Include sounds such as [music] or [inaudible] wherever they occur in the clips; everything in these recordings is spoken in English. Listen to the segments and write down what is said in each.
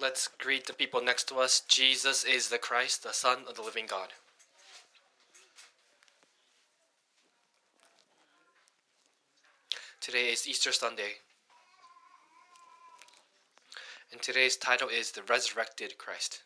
Let's greet the people next to us. Jesus is the Christ, the Son of the living God. Today is Easter Sunday. And today's title is The Resurrected Christ.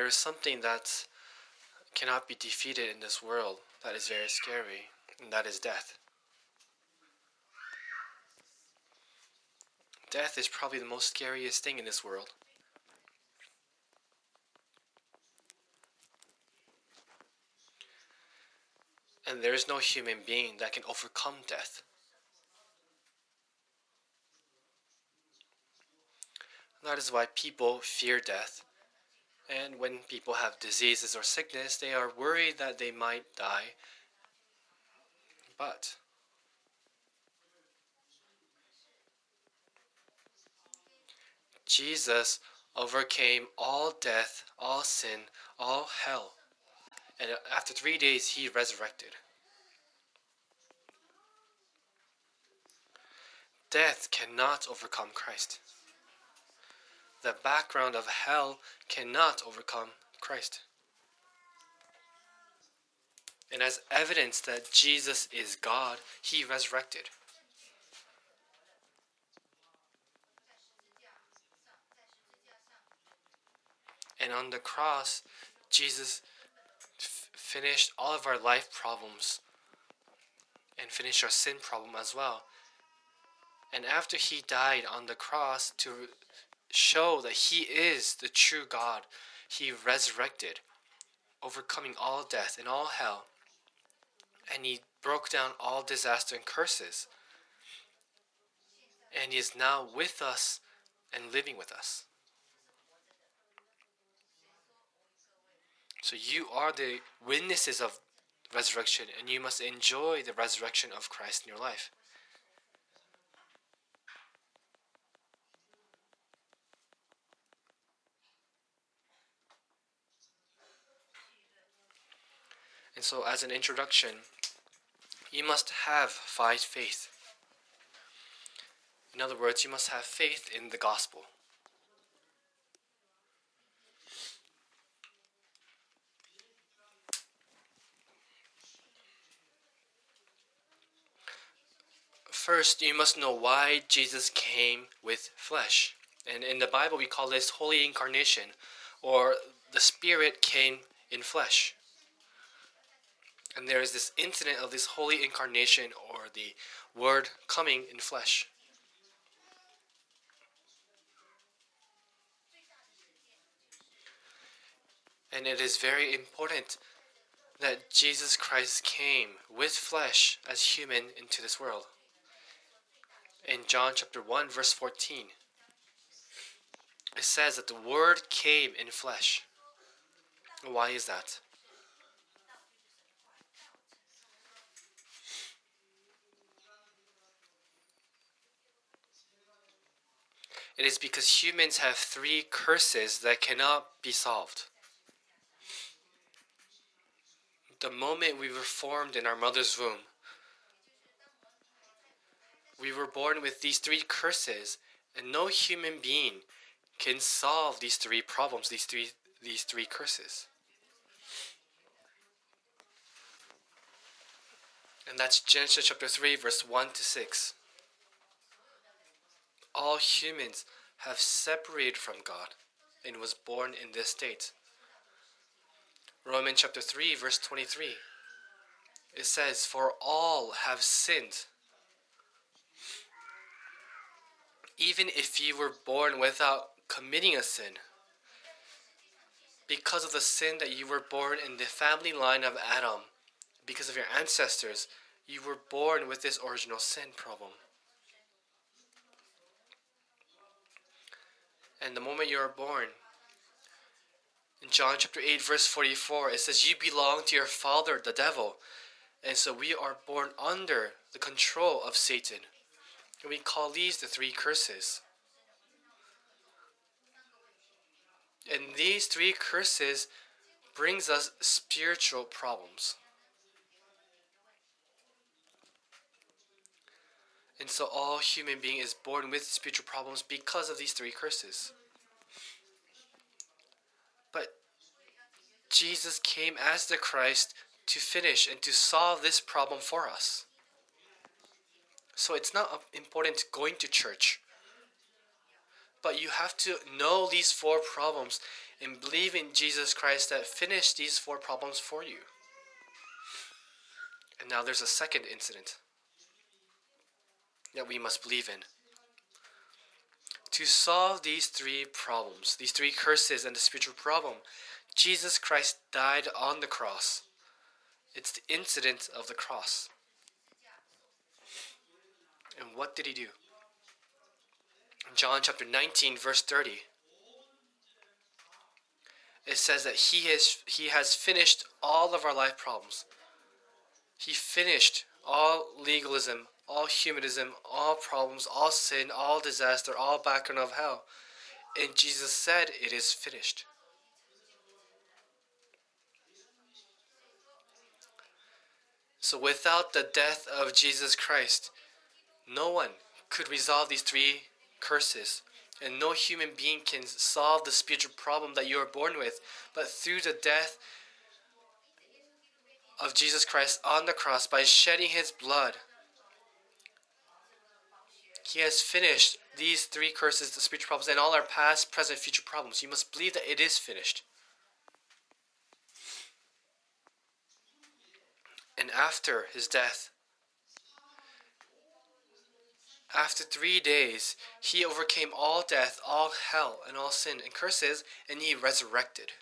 There is something that cannot be defeated in this world that is very scary, and that is death. Death is probably the most scariest thing in this world. And there is no human being that can overcome death. That is why people fear death and when people have diseases or sickness, they are worried that they might die. But Jesus overcame all death, all sin, all hell. And after three days, he resurrected. Death cannot overcome Christ the background of hell cannot overcome Christ. And as evidence that Jesus is God, he resurrected. And on the cross, Jesus f- finished all of our life problems and finished our sin problem as well. And after he died on the cross to show that He is the true God. He resurrected, overcoming all death and all hell, and He broke down all disaster and curses. And He is now with us and living with us. So you are the witnesses of resurrection, and you must enjoy the resurrection of Christ in your life. And so, as an introduction, you must have five faith. In other words, you must have faith in the gospel. First, you must know why Jesus came with flesh. And in the Bible, we call this Holy Incarnation, or the Spirit came in flesh. And there is this incident of this holy incarnation or the Word coming in flesh. And it is very important that Jesus Christ came with flesh as human into this world. In John chapter 1 verse 14 it says that the word came in flesh. Why is that? It is because humans have three curses that cannot be solved. The moment we were formed in our mother's womb, we were born with these three curses, and no human being can solve these three problems, these three these three curses. And that's Genesis chapter 3, verse 1 to 6 all humans have separated from God and was born in this state. Romans chapter 3 verse 23 it says for all have sinned. Even if you were born without committing a sin because of the sin that you were born in the family line of Adam because of your ancestors you were born with this original sin problem and the moment you are born. In John chapter 8, verse 44, it says, You belong to your father, the devil. And so we are born under the control of Satan. And we call these the three curses. And these three curses brings us spiritual problems. And so all human being is born with spiritual problems because of these three curses. But Jesus came as the Christ to finish and to solve this problem for us. So it's not important going to church. But you have to know these four problems and believe in Jesus Christ that finished these four problems for you. And now there's a second incident that we must believe in. To solve these three problems, these three curses and the spiritual problem, Jesus Christ died on the cross. It's the incident of the cross. And what did he do? John chapter 19, verse 30, it says that he has, he has finished all of our life problems. He finished all legalism, all humanism, all problems, all sin, all disaster, all background of hell. And Jesus said, It is finished. So without the death of Jesus Christ, no one could resolve these three curses. And no human being can solve the spiritual problem that you are born with. But through the death of Jesus Christ on the cross, by shedding his blood, he has finished these three curses, the spiritual problems, and all our past, present, future problems. You must believe that it is finished. And after his death, after three days, he overcame all death, all hell, and all sin and curses, and he resurrected.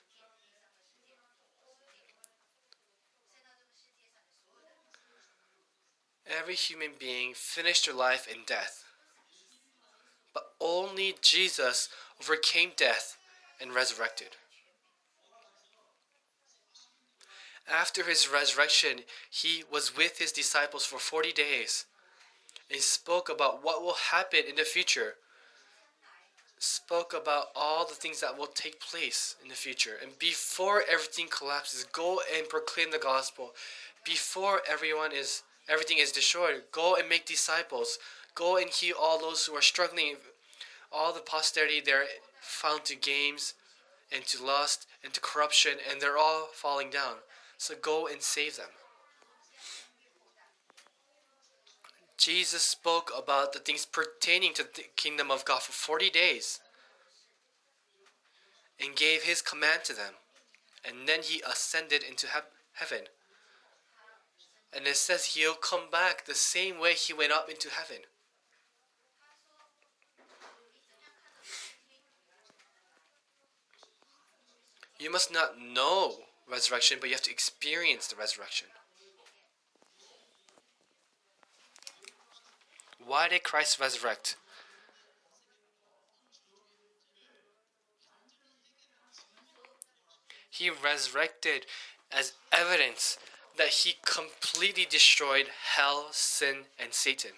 Every human being finished their life in death. But only Jesus overcame death and resurrected. After his resurrection, he was with his disciples for 40 days and spoke about what will happen in the future. Spoke about all the things that will take place in the future. And before everything collapses, go and proclaim the gospel. Before everyone is everything is destroyed, go and make disciples. Go and heal all those who are struggling. All the posterity they're found to games and to lust and to corruption, and they're all falling down. So go and save them. Jesus spoke about the things pertaining to the kingdom of God for 40 days and gave his command to them. And then he ascended into he- heaven. And it says he'll come back the same way he went up into heaven. You must not know resurrection, but you have to experience the resurrection. Why did Christ resurrect? He resurrected as evidence that he completely destroyed hell, sin, and Satan.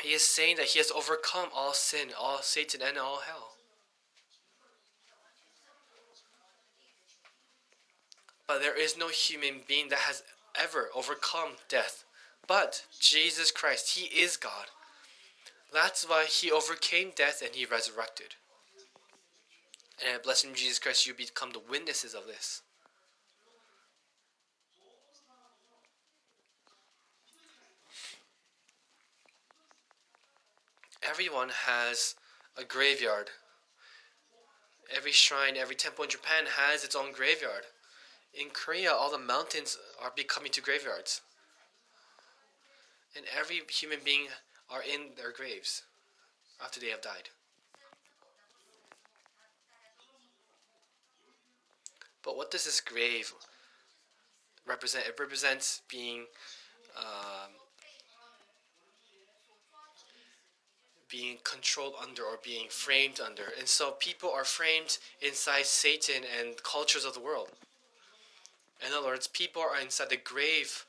He is saying that he has overcome all sin, all Satan, and all hell. But there is no human being that has ever overcome death. But Jesus Christ, He is God. That's why He overcame death and He resurrected. And blessed in Jesus Christ, you become the witnesses of this. Everyone has a graveyard. Every shrine, every temple in Japan has its own graveyard. In Korea, all the mountains are becoming to graveyards and every human being are in their graves after they have died. But what does this grave represent? It represents being um, being controlled under or being framed under. And so people are framed inside Satan and cultures of the world. In other words, people are inside the grave,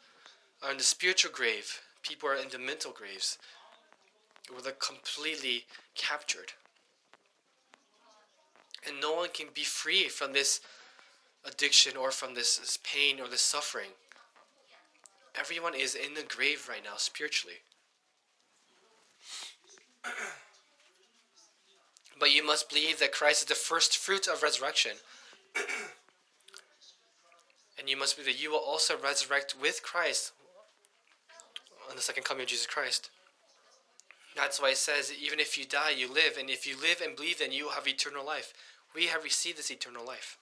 are in the spiritual grave people are in the mental graves, where they're completely captured. And no one can be free from this addiction or from this, this pain or this suffering. Everyone is in the grave right now, spiritually. [clears throat] but you must believe that Christ is the first fruit of resurrection. [clears throat] and you must believe that you will also resurrect with Christ on the second coming of Jesus Christ. That's why it says, even if you die, you live. And if you live and believe, then you will have eternal life. We have received this eternal life.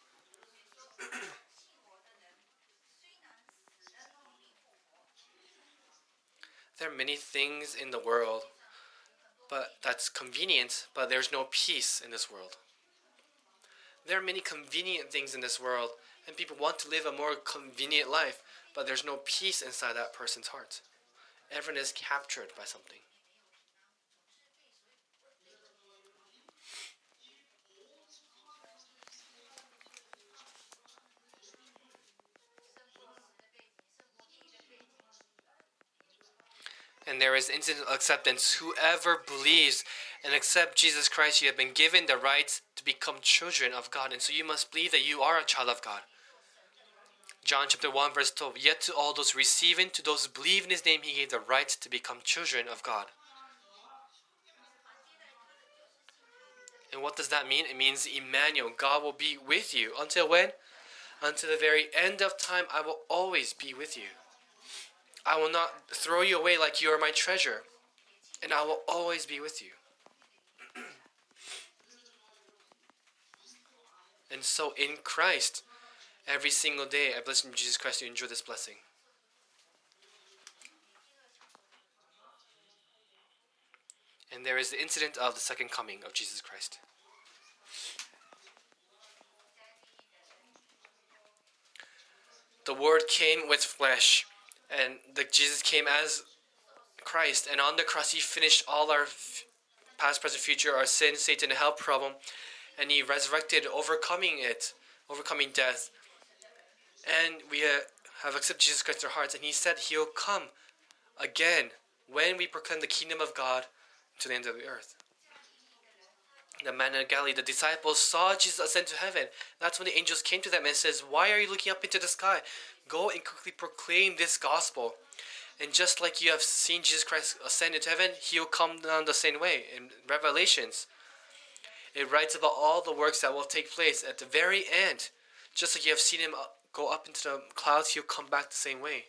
there are many things in the world but that's convenient, but there's no peace in this world. There are many convenient things in this world, and people want to live a more convenient life, but there's no peace inside that person's heart. Everyone is captured by something. and there is instant acceptance. Whoever believes and accept Jesus Christ, you have been given the right to become children of God. And so you must believe that you are a child of God. John chapter 1, verse 12. Yet to all those receiving, to those who believe in his name, he gave the right to become children of God. And what does that mean? It means Emmanuel, God will be with you. Until when? Until the very end of time, I will always be with you. I will not throw you away like you are my treasure, and I will always be with you. [clears throat] and so in Christ, every single day, I bless you Jesus Christ to enjoy this blessing. And there is the incident of the second coming of Jesus Christ. The Word came with flesh and the Jesus came as Christ, and on the cross he finished all our past, present, future, our sin, Satan, hell problem, and he resurrected, overcoming it, overcoming death. And we uh, have accepted Jesus Christ in our hearts, and he said he'll come again when we proclaim the kingdom of God to the end of the earth. The man in Galilee, the disciples saw Jesus ascend to heaven. That's when the angels came to them and says, "Why are you looking up into the sky? Go and quickly proclaim this gospel. And just like you have seen Jesus Christ ascend into heaven, he'll come down the same way. In Revelations, it writes about all the works that will take place at the very end. Just like you have seen him go up into the clouds, he'll come back the same way.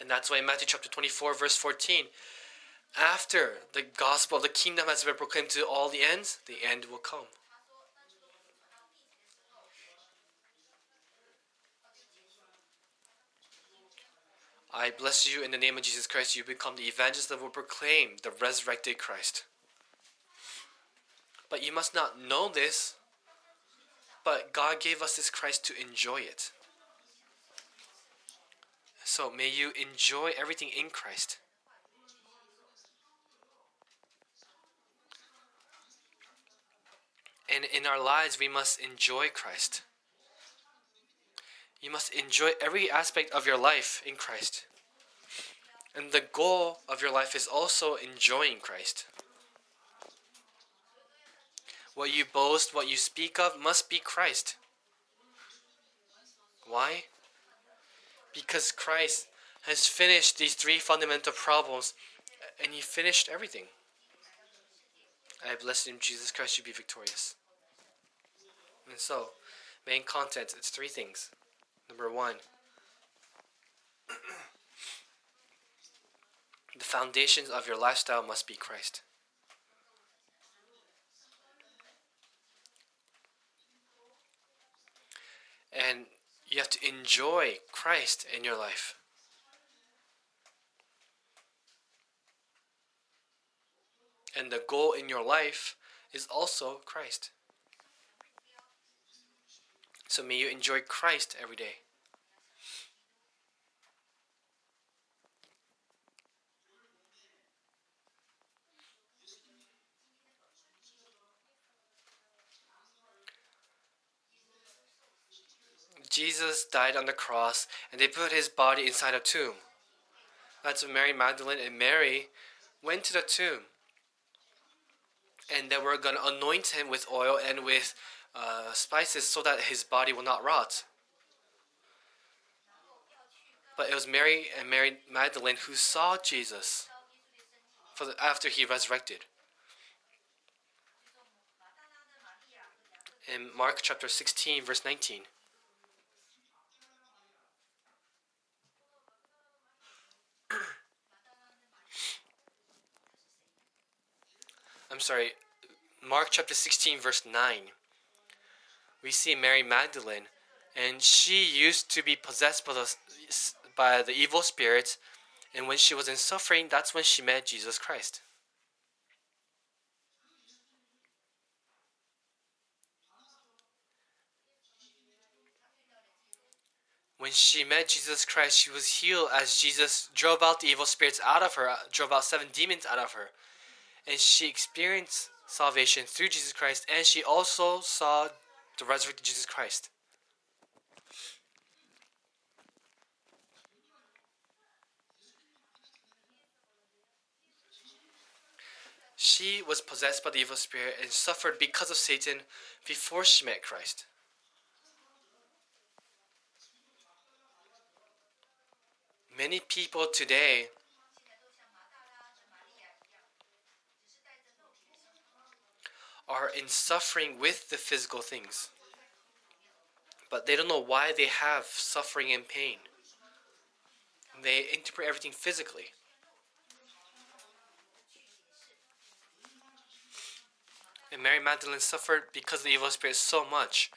And that's why in Matthew chapter 24, verse 14, after the gospel, of the kingdom has been proclaimed to all the ends, the end will come. I bless you in the name of Jesus Christ. You become the evangelist that will proclaim the resurrected Christ. But you must not know this, but God gave us this Christ to enjoy it. So may you enjoy everything in Christ. And in our lives, we must enjoy Christ. You must enjoy every aspect of your life in Christ. And the goal of your life is also enjoying Christ. What you boast, what you speak of, must be Christ. Why? Because Christ has finished these three fundamental problems uh, and he finished everything. I bless in Jesus Christ, you be victorious. And so, main content, it's three things. Number one, [clears throat] the foundations of your lifestyle must be Christ. And you have to enjoy Christ in your life. And the goal in your life is also Christ. So may you enjoy Christ every day. Jesus died on the cross and they put his body inside a tomb. That's when Mary Magdalene and Mary went to the tomb. And they were going to anoint him with oil and with uh, spices so that his body will not rot. But it was Mary and Mary Magdalene who saw Jesus for the, after he resurrected. In Mark chapter 16, verse 19. I'm sorry, Mark chapter 16, verse 9. We see Mary Magdalene, and she used to be possessed by the, by the evil spirits, and when she was in suffering, that's when she met Jesus Christ. When she met Jesus Christ, she was healed as Jesus drove out the evil spirits out of her, drove out seven demons out of her and she experienced salvation through Jesus Christ, and she also saw the resurrected Jesus Christ. She was possessed by the evil spirit and suffered because of Satan before she met Christ. Many people today are in suffering with the physical things. But they don't know why they have suffering and pain. They interpret everything physically. And Mary Magdalene suffered because of the evil spirit so much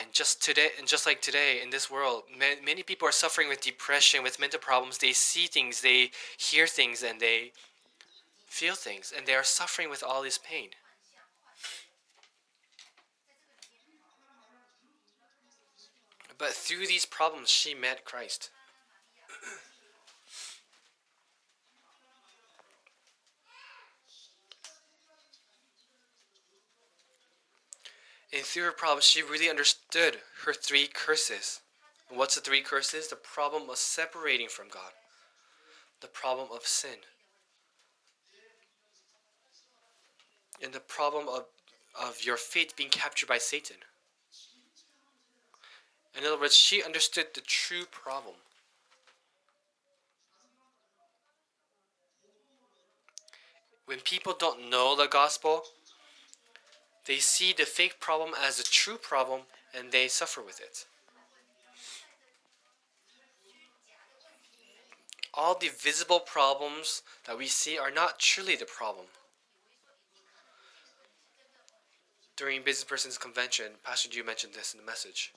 And just today, and just like today in this world, many people are suffering with depression, with mental problems. They see things, they hear things, and they feel things, and they are suffering with all this pain. But through these problems, she met Christ. And through her problems, she really understood her three curses. And what's the three curses? The problem of separating from God, the problem of sin, and the problem of, of your faith being captured by Satan. In other words, she understood the true problem. When people don't know the gospel, they see the fake problem as a true problem and they suffer with it. All the visible problems that we see are not truly the problem. During Business Persons Convention, Pastor Ju mentioned this in the message.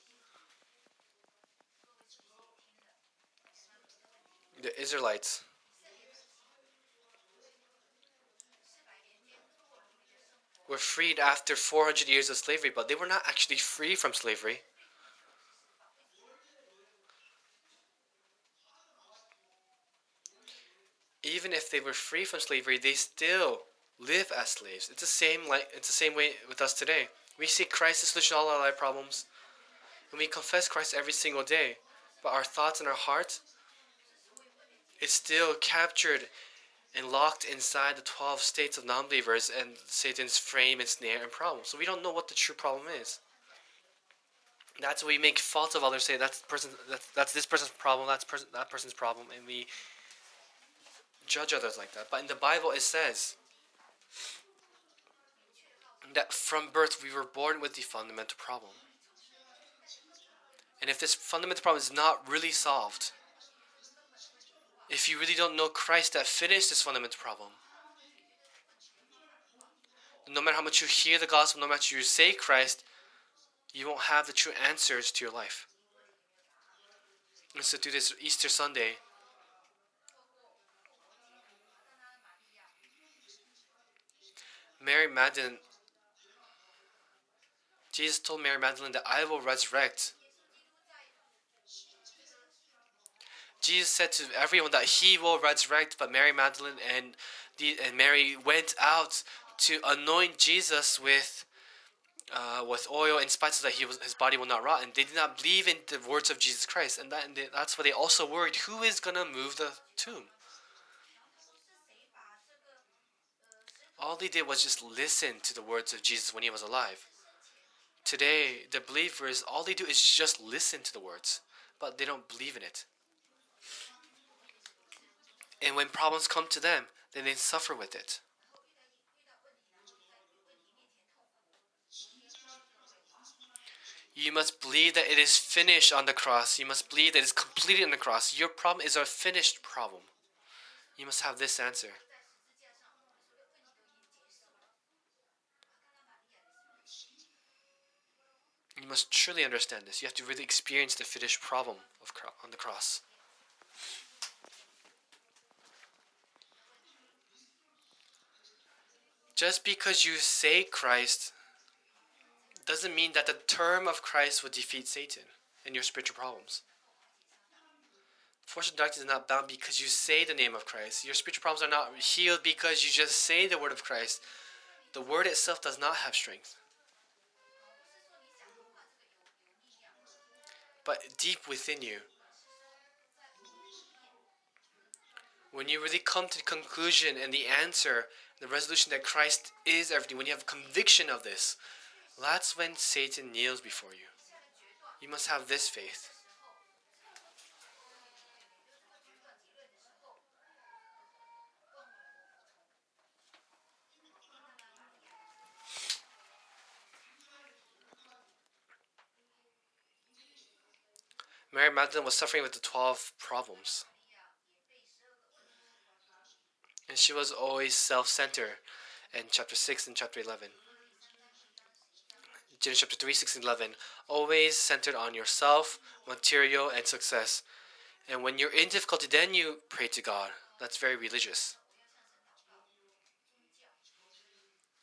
The Israelites were freed after 400 years of slavery, but they were not actually free from slavery. Even if they were free from slavery, they still live as slaves. It's the same like it's the same way with us today. We see Christ as solution to all our life problems, and we confess Christ every single day. But our thoughts and our heart is still captured and locked inside the 12 states of non-believers and Satan's frame and snare and problem. So we don't know what the true problem is. That's why we make faults of others, say that's person that's, that's this person's problem, that's person that person's problem, and we judge others like that. But in the Bible it says that from birth we were born with the fundamental problem. And if this fundamental problem is not really solved, if you really don't know Christ that finished this fundamental problem. No matter how much you hear the gospel, no matter you say Christ, you won't have the true answers to your life. And so, to this Easter Sunday, Mary Magdalene, Jesus told Mary Magdalene that I will resurrect Jesus said to everyone that he will resurrect, but Mary Magdalene and, the, and Mary went out to anoint Jesus with uh, with oil in spite so that he was, his body will not rot. And they did not believe in the words of Jesus Christ. And, that, and they, that's why they also worried who is going to move the tomb? All they did was just listen to the words of Jesus when he was alive. Today, the believers, all they do is just listen to the words, but they don't believe in it. And when problems come to them, then they suffer with it. You must believe that it is finished on the cross. You must believe that it is completed on the cross. Your problem is a finished problem. You must have this answer. You must truly understand this. You have to really experience the finished problem of on the cross. Just because you say Christ doesn't mean that the term of Christ will defeat Satan and your spiritual problems. Fortune darkness is not bound because you say the name of Christ. Your spiritual problems are not healed because you just say the word of Christ. The word itself does not have strength. But deep within you, when you really come to the conclusion and the answer the resolution that Christ is everything, when you have conviction of this, that's when Satan kneels before you. You must have this faith. Mary Magdalene was suffering with the 12 problems. And she was always self centered in chapter 6 and chapter 11. Genesis chapter 3, 6 and 11. Always centered on yourself, material, and success. And when you're in difficulty, then you pray to God. That's very religious.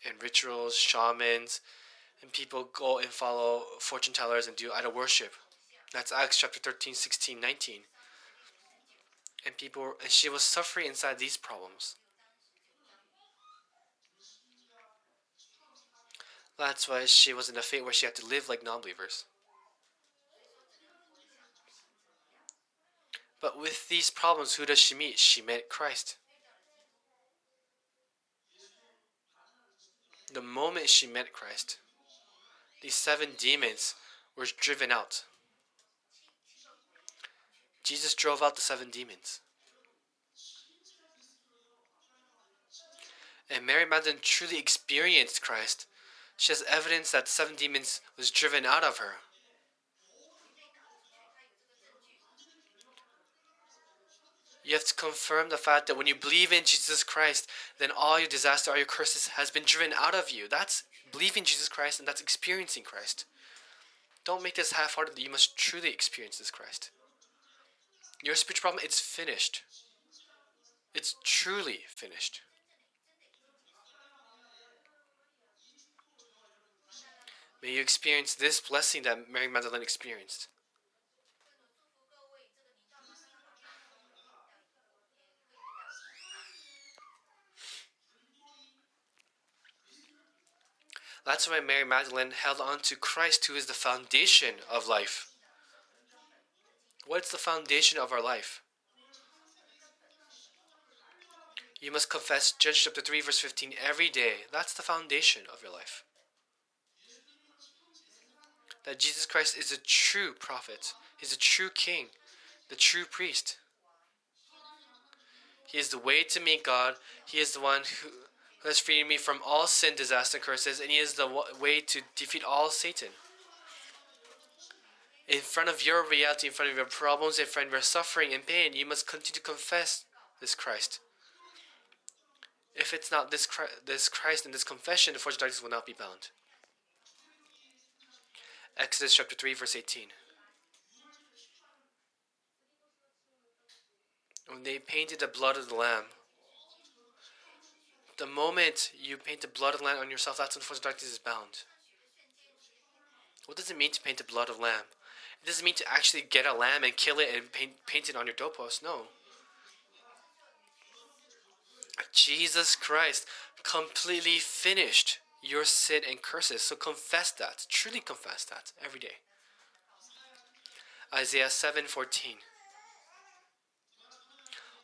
And rituals, shamans, and people go and follow fortune tellers and do idol worship. That's Acts chapter 13, 16, 19 and people and she was suffering inside these problems. That's why she was in a fate where she had to live like non-believers. But with these problems, who does she meet? She met Christ. The moment she met Christ, these seven demons were driven out. Jesus drove out the seven demons. And Mary Magdalene truly experienced Christ. She has evidence that seven demons was driven out of her. You have to confirm the fact that when you believe in Jesus Christ, then all your disaster, all your curses has been driven out of you. That's believing Jesus Christ and that's experiencing Christ. Don't make this half-hearted. You must truly experience this Christ. Your spiritual problem, it's finished. It's truly finished. May you experience this blessing that Mary Magdalene experienced. That's why Mary Magdalene held on to Christ, who is the foundation of life. What's the foundation of our life? You must confess Judges chapter 3 verse 15 every day. That's the foundation of your life. That Jesus Christ is a true prophet. He's a true king, the true priest. He is the way to meet God. He is the one who, who has freed me from all sin, disaster, curses, and He is the way to defeat all Satan in front of your reality, in front of your problems, in front of your suffering and pain, you must continue to confess this Christ. If it's not this Christ, this Christ and this confession, the force darkness will not be bound. Exodus chapter 3, verse 18. When they painted the blood of the Lamb, the moment you paint the blood of the Lamb on yourself, that's when the force darkness is bound. What does it mean to paint the blood of lamb? It doesn't mean to actually get a lamb and kill it and paint, paint it on your doorpost. No. Jesus Christ completely finished your sin and curses. So confess that. Truly confess that every day. Isaiah 7:14.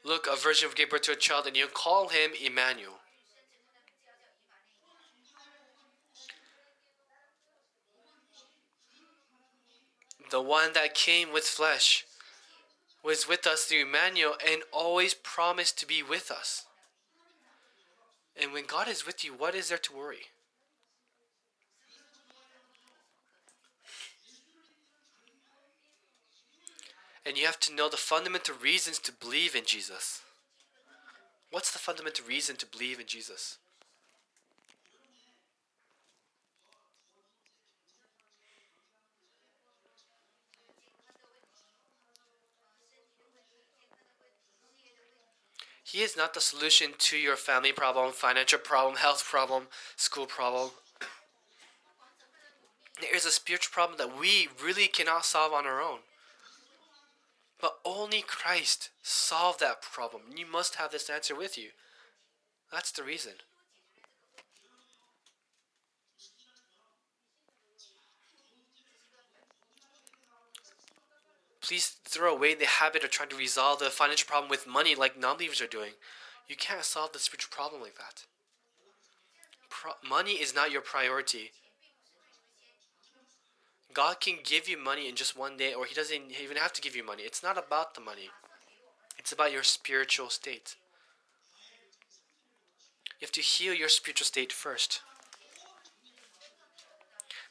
Look, a virgin will give birth to a child, and you'll call him Emmanuel. The one that came with flesh was with us through Emmanuel and always promised to be with us. And when God is with you, what is there to worry? And you have to know the fundamental reasons to believe in Jesus. What's the fundamental reason to believe in Jesus? He is not the solution to your family problem, financial problem, health problem, school problem. There is a spiritual problem that we really cannot solve on our own. But only Christ solved that problem. You must have this answer with you. That's the reason. Please throw away the habit of trying to resolve the financial problem with money like non believers are doing. You can't solve the spiritual problem like that. Pro- money is not your priority. God can give you money in just one day, or He doesn't even have to give you money. It's not about the money, it's about your spiritual state. You have to heal your spiritual state first.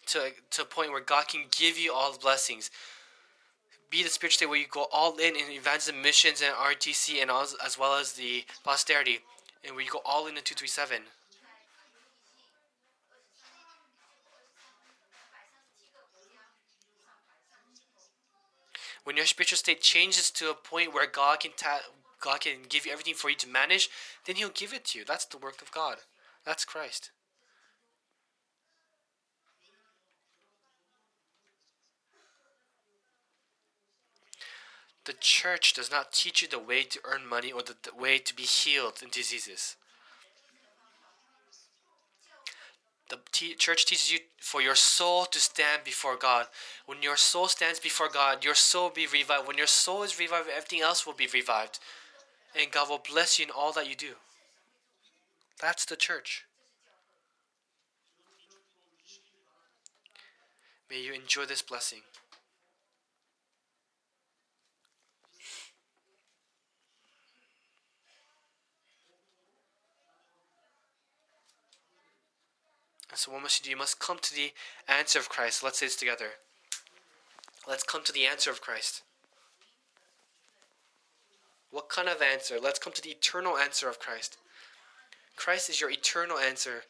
To, to a point where God can give you all the blessings. Be the spiritual state where you go all in in evangelism, missions, and RTC, and as, as well as the posterity, and where you go all in in 237. When your spiritual state changes to a point where God can ta- God can give you everything for you to manage, then He'll give it to you. That's the work of God. That's Christ. The church does not teach you the way to earn money or the, the way to be healed in diseases. The te- church teaches you for your soul to stand before God. When your soul stands before God, your soul will be revived. When your soul is revived, everything else will be revived. And God will bless you in all that you do. That's the church. May you enjoy this blessing. So, what must you do? You must come to the answer of Christ. Let's say this together. Let's come to the answer of Christ. What kind of answer? Let's come to the eternal answer of Christ. Christ is your eternal answer.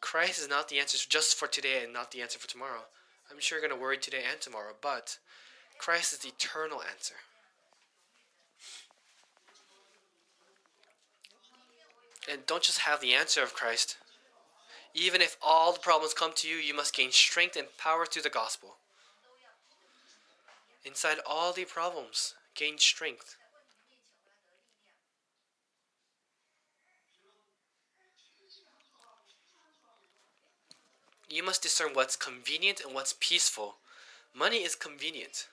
Christ is not the answer just for today and not the answer for tomorrow. I'm sure you're going to worry today and tomorrow, but Christ is the eternal answer. And don't just have the answer of Christ. Even if all the problems come to you, you must gain strength and power through the gospel. Inside all the problems, gain strength. You must discern what's convenient and what's peaceful. Money is convenient.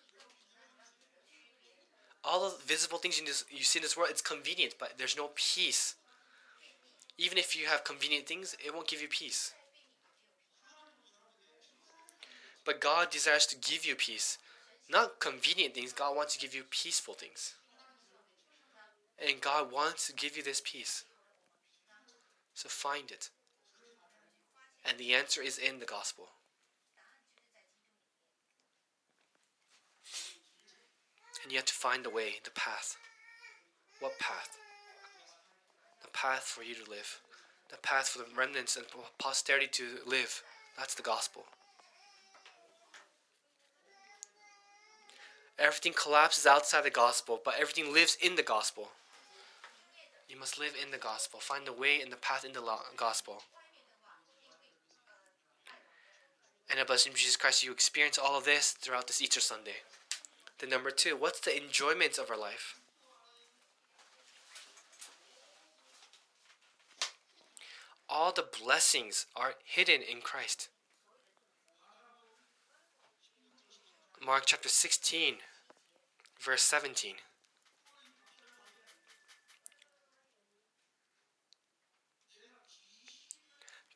All the visible things you see in this world, it's convenient, but there's no peace. Even if you have convenient things, it won't give you peace. But God desires to give you peace. Not convenient things, God wants to give you peaceful things. And God wants to give you this peace. So find it. And the answer is in the gospel. And you have to find the way, the path. What path? Path for you to live. The path for the remnants and posterity to live. That's the gospel. Everything collapses outside the gospel, but everything lives in the gospel. You must live in the gospel. Find the way and the path in the gospel. And a blessing Jesus Christ, you experience all of this throughout this Easter Sunday. Then, number two, what's the enjoyment of our life? All the blessings are hidden in Christ. Mark chapter 16, verse 17.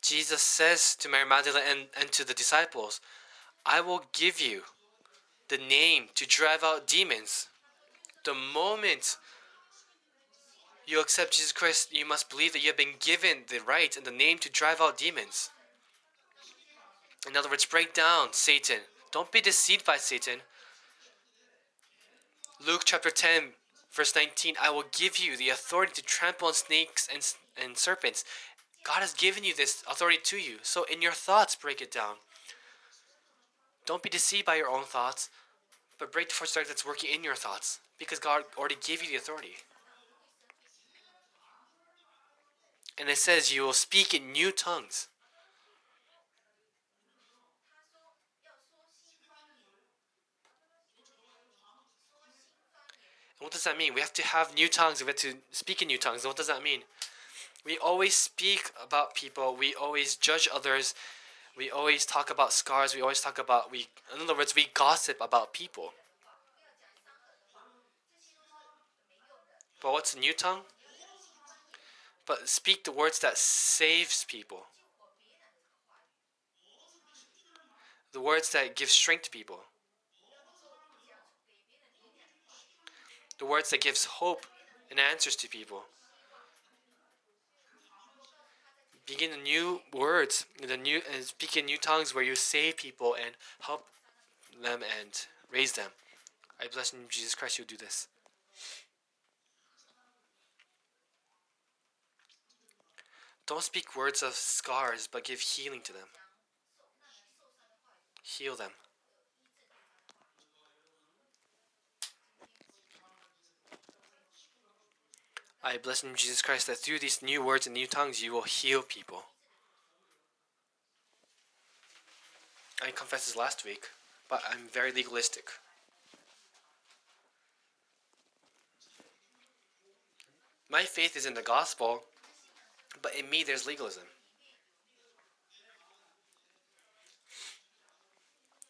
Jesus says to Mary Magdalene and, and to the disciples, I will give you the name to drive out demons. The moment you accept Jesus Christ, you must believe that you have been given the right and the name to drive out demons. In other words, break down Satan. Don't be deceived by Satan. Luke chapter 10, verse 19 I will give you the authority to trample on snakes and, and serpents. God has given you this authority to you. So in your thoughts, break it down. Don't be deceived by your own thoughts, but break the force that's working in your thoughts because God already gave you the authority. And it says you will speak in new tongues. And what does that mean? We have to have new tongues. We have to speak in new tongues. what does that mean? We always speak about people. We always judge others. We always talk about scars. We always talk about we. In other words, we gossip about people. But what's a new tongue? But speak the words that saves people. The words that give strength to people. The words that gives hope and answers to people. begin the new words, the new and speak in new tongues where you save people and help them and raise them. I bless in Jesus Christ you'll do this. Don't speak words of scars, but give healing to them. Heal them. I bless in Jesus Christ that through these new words and new tongues you will heal people. I confessed this last week, but I'm very legalistic. My faith is in the gospel, but in me there's legalism.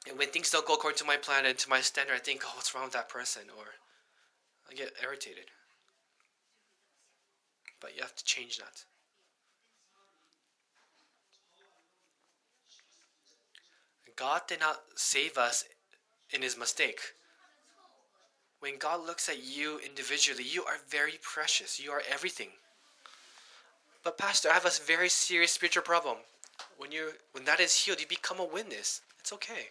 And when things don't go according to my plan and to my standard, I think, oh, what's wrong with that person? Or I get irritated. But you have to change that. God did not save us in his mistake. When God looks at you individually, you are very precious. You are everything. But pastor, I have a very serious spiritual problem. When you when that is healed, you become a witness. It's okay.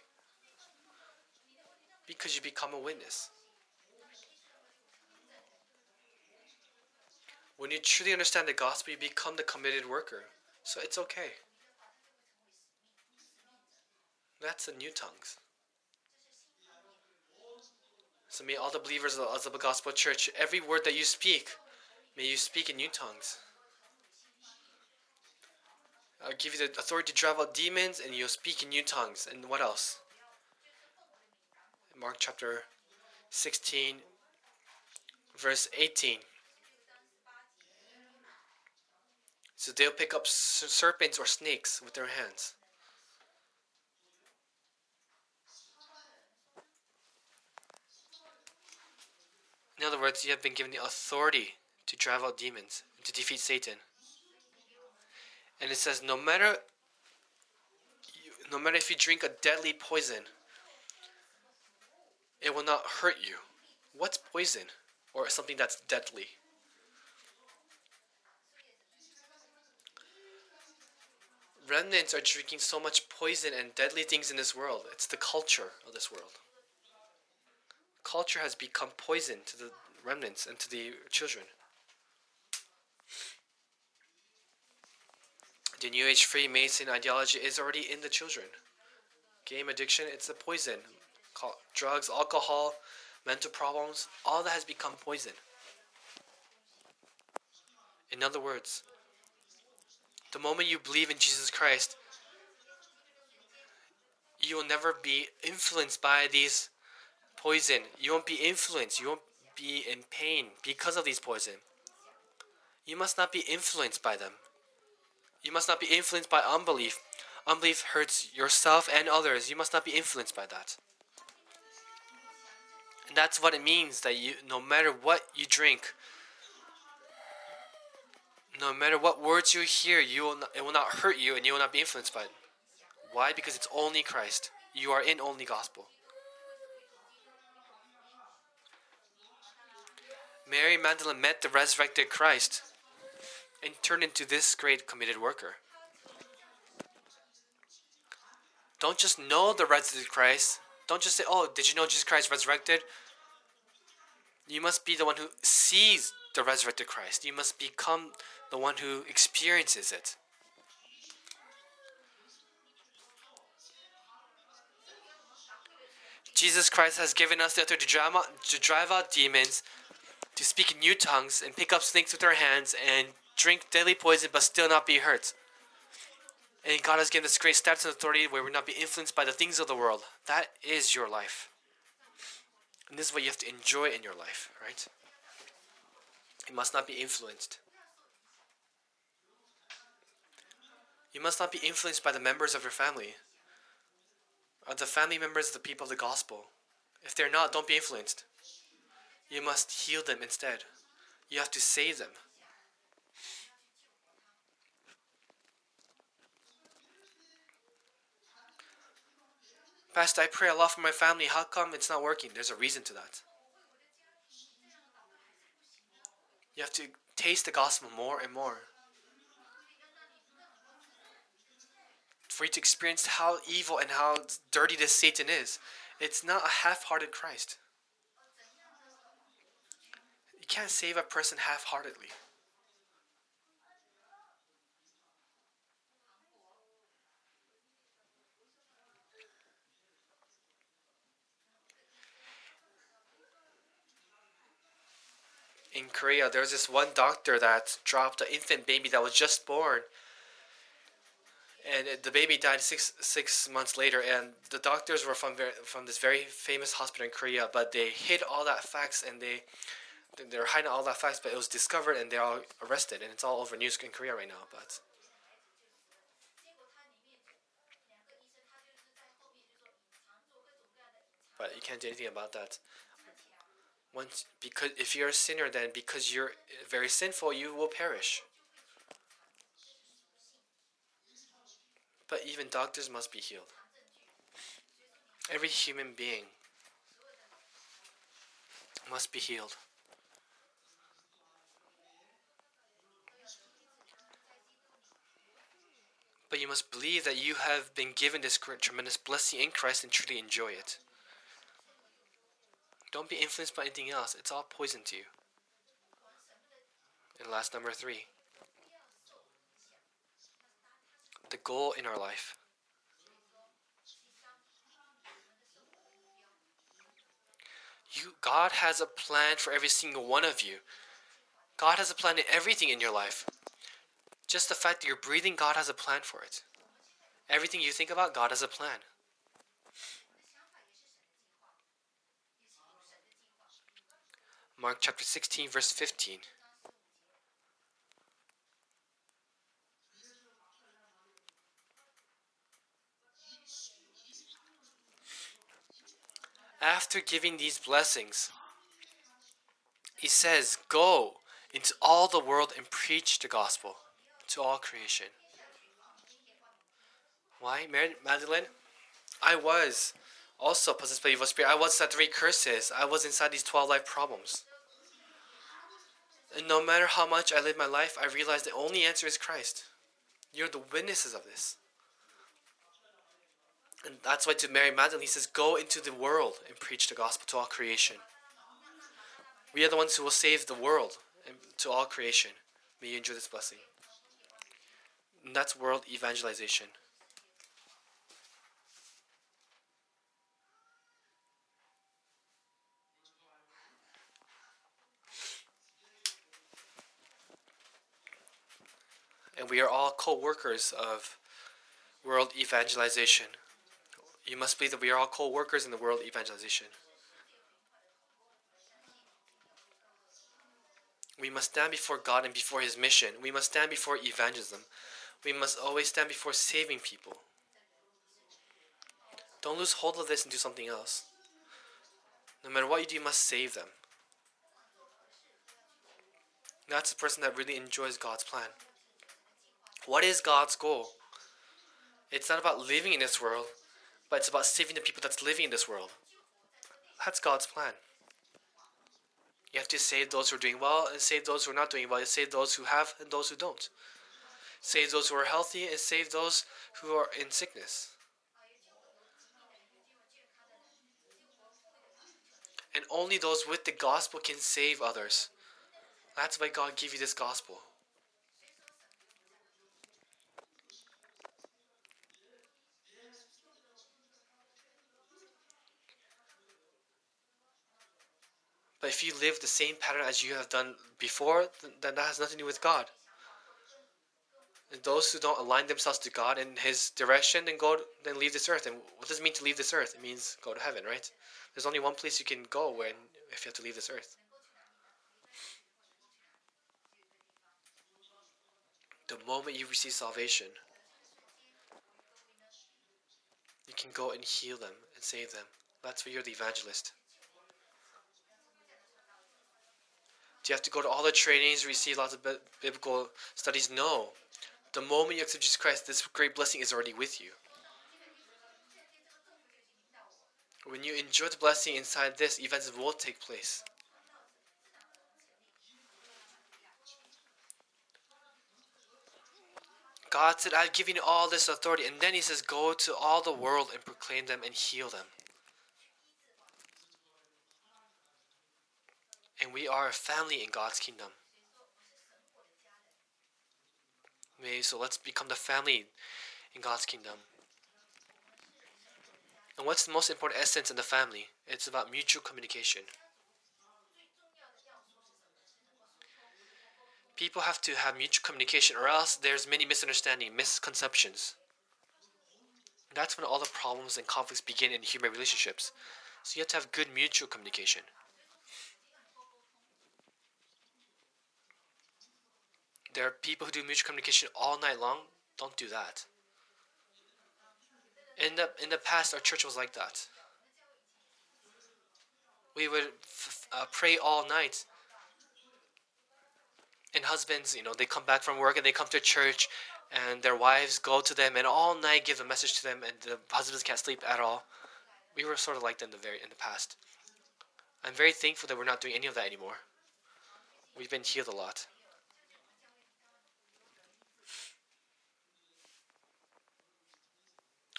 Because you become a witness. When you truly understand the gospel, you become the committed worker. So it's okay. That's the new tongues. So may all the believers of the gospel church, every word that you speak, may you speak in new tongues. I'll give you the authority to drive out demons, and you'll speak in new tongues. And what else? Mark chapter 16, verse 18. So they'll pick up serpents or snakes with their hands. In other words, you have been given the authority to drive out demons, to defeat Satan. And it says, no matter, no matter if you drink a deadly poison, it will not hurt you. What's poison? Or something that's deadly? remnants are drinking so much poison and deadly things in this world. It's the culture of this world. Culture has become poison to the remnants and to the children. The New Age Freemason ideology is already in the children. Game addiction, it's a poison. Drugs, alcohol, mental problems, all that has become poison. In other words, the moment you believe in Jesus Christ, you will never be influenced by these poison. You won't be influenced. You won't be in pain because of these poison. You must not be influenced by them. You must not be influenced by unbelief. Unbelief hurts yourself and others. You must not be influenced by that. And that's what it means that you no matter what you drink, no matter what words you hear, you will not, it will not hurt you and you will not be influenced by it. Why? Because it's only Christ. You are in only gospel. Mary Magdalene met the resurrected Christ and turn into this great committed worker. Don't just know the resurrected Christ. Don't just say, Oh, did you know Jesus Christ resurrected? You must be the one who sees the resurrected Christ. You must become the one who experiences it. Jesus Christ has given us the authority to drive, out, demons, to speak in new tongues, and pick up snakes with our hands, and drink deadly poison but still not be hurt. And God has given us great status and authority where we not be influenced by the things of the world. That is your life. And this is what you have to enjoy in your life, right? You must not be influenced. You must not be influenced by the members of your family, or the family members of the people of the gospel. If they're not, don't be influenced. You must heal them instead. You have to save them. Pastor, I pray a lot for my family. How come it's not working? There's a reason to that. You have to taste the gospel more and more. For you to experience how evil and how dirty this Satan is. It's not a half hearted Christ. You can't save a person half heartedly. In Korea, there was this one doctor that dropped an infant baby that was just born, and the baby died six six months later. And the doctors were from very, from this very famous hospital in Korea, but they hid all that facts and they they're hiding all that facts. But it was discovered and they're all arrested, and it's all over news in Korea right now. But but you can't do anything about that once because if you're a sinner then because you're very sinful you will perish. But even doctors must be healed. Every human being must be healed. But you must believe that you have been given this tremendous blessing in Christ and truly enjoy it don't be influenced by anything else. It's all poison to you. And last, number three the goal in our life. You, God has a plan for every single one of you. God has a plan in everything in your life. Just the fact that you're breathing, God has a plan for it. Everything you think about, God has a plan. Mark chapter 16, verse 15. After giving these blessings, he says, Go into all the world and preach the gospel to all creation. Why, Mary Magdalene? I was also possessed by evil spirit. I was inside three curses. I was inside these 12 life problems. And no matter how much I live my life, I realize the only answer is Christ. You're the witnesses of this. And that's why to Mary Magdalene, he says, Go into the world and preach the gospel to all creation. We are the ones who will save the world and to all creation. May you enjoy this blessing. And that's world evangelization. And we are all co workers of world evangelization. You must believe that we are all co workers in the world evangelization. We must stand before God and before His mission. We must stand before evangelism. we must always stand before saving people. Don't lose hold of this and do something else. No matter what you do, you must save them. That's the person that really enjoys God's plan. What is God's goal? It's not about living in this world, but it's about saving the people that's living in this world. That's God's plan. You have to save those who are doing well and save those who are not doing well. You save those who have and those who don't. Save those who are healthy and save those who are in sickness. And only those with the gospel can save others. That's why God gave you this gospel. But if you live the same pattern as you have done before, then that has nothing to do with God. And those who don't align themselves to God and His direction, then go, then leave this earth. And what does it mean to leave this earth? It means go to heaven, right? There's only one place you can go when if you have to leave this earth. The moment you receive salvation, you can go and heal them and save them. That's why you're the evangelist. Do you have to go to all the trainings, receive lots of biblical studies? No. The moment you accept Jesus Christ, this great blessing is already with you. When you enjoy the blessing inside this, events will take place. God said, I've given you all this authority. And then he says, Go to all the world and proclaim them and heal them. And we are a family in God's kingdom. Okay, so let's become the family in God's kingdom. And what's the most important essence in the family? It's about mutual communication. People have to have mutual communication, or else there's many misunderstandings, misconceptions. That's when all the problems and conflicts begin in human relationships. So you have to have good mutual communication. There are people who do mutual communication all night long. Don't do that. In the in the past, our church was like that. We would uh, pray all night. And husbands, you know, they come back from work and they come to church, and their wives go to them and all night give a message to them, and the husbands can't sleep at all. We were sort of like that in the very in the past. I'm very thankful that we're not doing any of that anymore. We've been healed a lot.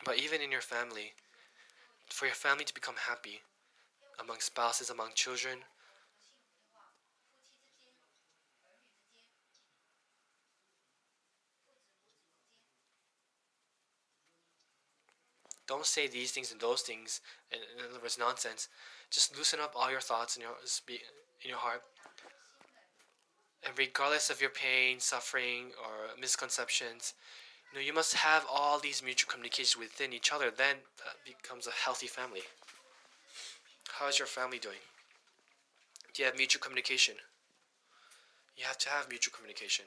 But even in your family, for your family to become happy, among spouses, among children, don't say these things and those things. In, other words, nonsense. Just loosen up all your thoughts in your in your heart. And regardless of your pain, suffering, or misconceptions, you know, you must have all these mutual communication within each other. Then that becomes a healthy family. How is your family doing? Do you have mutual communication? You have to have mutual communication.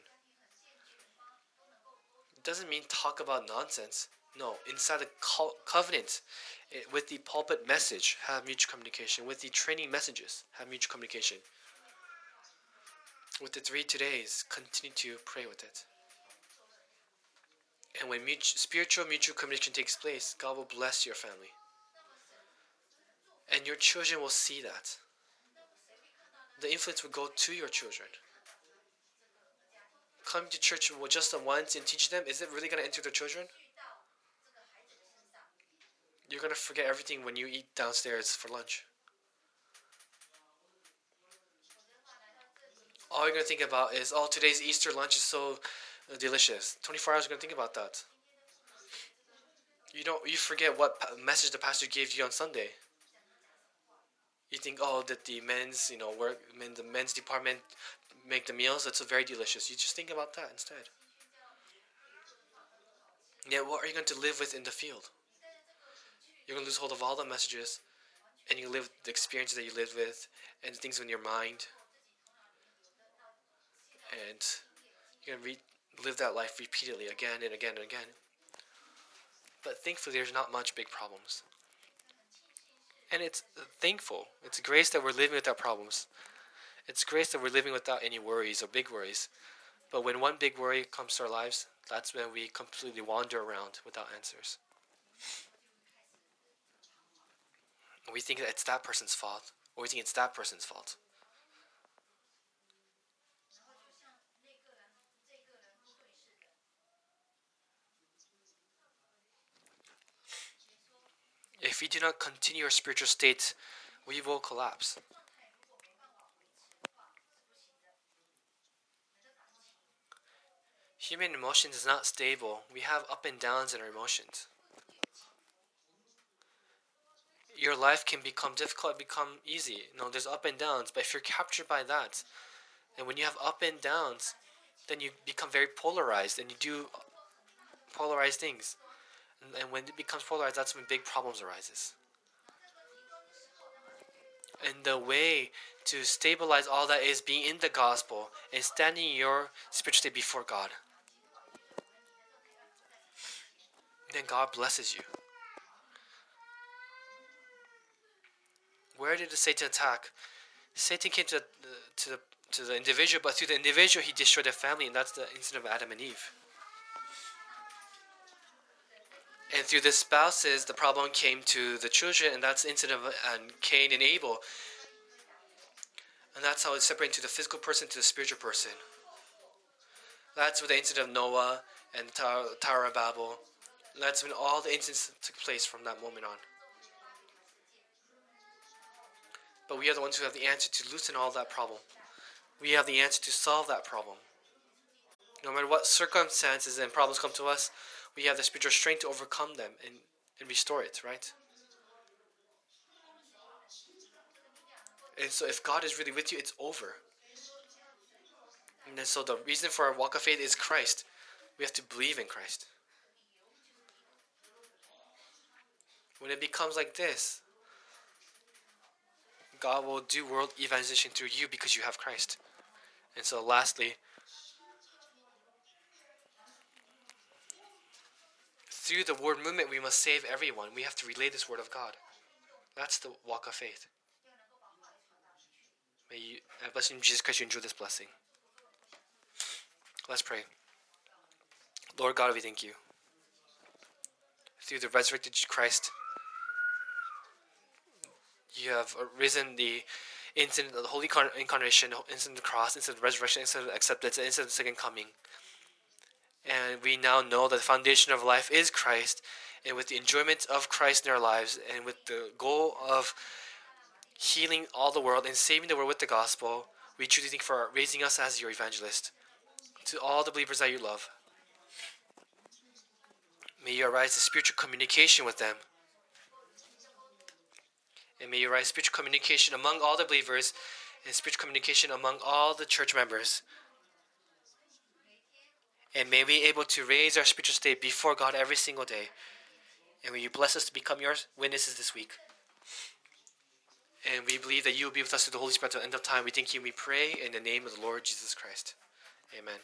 It doesn't mean talk about nonsense. No, inside the co- covenant, it, with the pulpit message, have mutual communication. With the training messages, have mutual communication. With the three todays, continue to pray with it. And when mutual, spiritual mutual communication takes place, God will bless your family. And your children will see that. The influence will go to your children. Coming to church just once and teach them, is it really going to enter their children? You're going to forget everything when you eat downstairs for lunch. All you're going to think about is, oh, today's Easter lunch is so Uh, delicious. 24 hours, you're going to think about that. You don't. You forget what message the pastor gave you on Sunday. You think, oh, that the men's, you know, work, men, the men's department make the meals. That's very delicious. You just think about that instead. Yeah, what are you going to live with in the field? You're going to lose hold of all the messages, and you live the experiences that you lived with, and things in your mind, and you're going to read live that life repeatedly again and again and again. But thankfully, there's not much big problems. And it's thankful. It's grace that we're living without problems. It's grace that we're living without any worries or big worries. But when one big worry comes to our lives, that's when we completely wander around without answers. We think that it's that person's fault, or we think it's that person's fault. If we do not continue our spiritual state, we will collapse. Human emotions is not stable. We have up and downs in our emotions. Your life can become difficult, become easy. No, there's up and downs, but if you're captured by that, and when you have up and downs, then you become very polarized and you do polarized things. And, when it becomes polarized, that's when big problems arises. And the way to stabilize all that is being in the gospel and standing your spiritual state before God. then God blesses you. Where did the Satan attack? Satan came to the, to the to the individual, but through the individual he destroyed the family, and that's the incident of Adam and Eve. And through the spouses, the problem came to the children, and that's the incident of uh, Cain and Abel. And that's how it's separated to the physical person to the spiritual person. That's with the incident of Noah and the Tower of Babel. That's when all the incidents took place from that moment on. But we are the ones who have the answer to loosen all that problem. We have the answer to solve that problem. No matter what circumstances and problems come to us, we have the spiritual strength to overcome them and, and restore it, right? And so if God is really with you, it's over. And so the reason for our walk of faith is Christ. We have to believe in Christ. When it becomes like this, God will do world evangelization through you because you have Christ. And so, lastly, through the word movement, we must save everyone. We have to relay this word of God. That's the walk of faith. May you, uh, bless you Jesus Christ, you enjoy this blessing. Let's pray. Lord God, we thank you. Through the resurrected Christ, you have risen the incident of the Holy Incarnation, incident of the cross, incident of the resurrection, incident of acceptance, incident of the second coming. And we now know that the foundation of life is Christ, and with the enjoyment of Christ in our lives, and with the goal of healing all the world and saving the world with the gospel, we truly thank for raising us as your evangelist. To all the believers that you love, may you arise to spiritual communication with them and may you rise spiritual communication among all the believers and spiritual communication among all the church members. And may we be able to raise our spiritual state before God every single day. And may you bless us to become your witnesses this week. And we believe that you will be with us through the Holy Spirit until the end of time. We thank you and we pray in the name of the Lord Jesus Christ. Amen.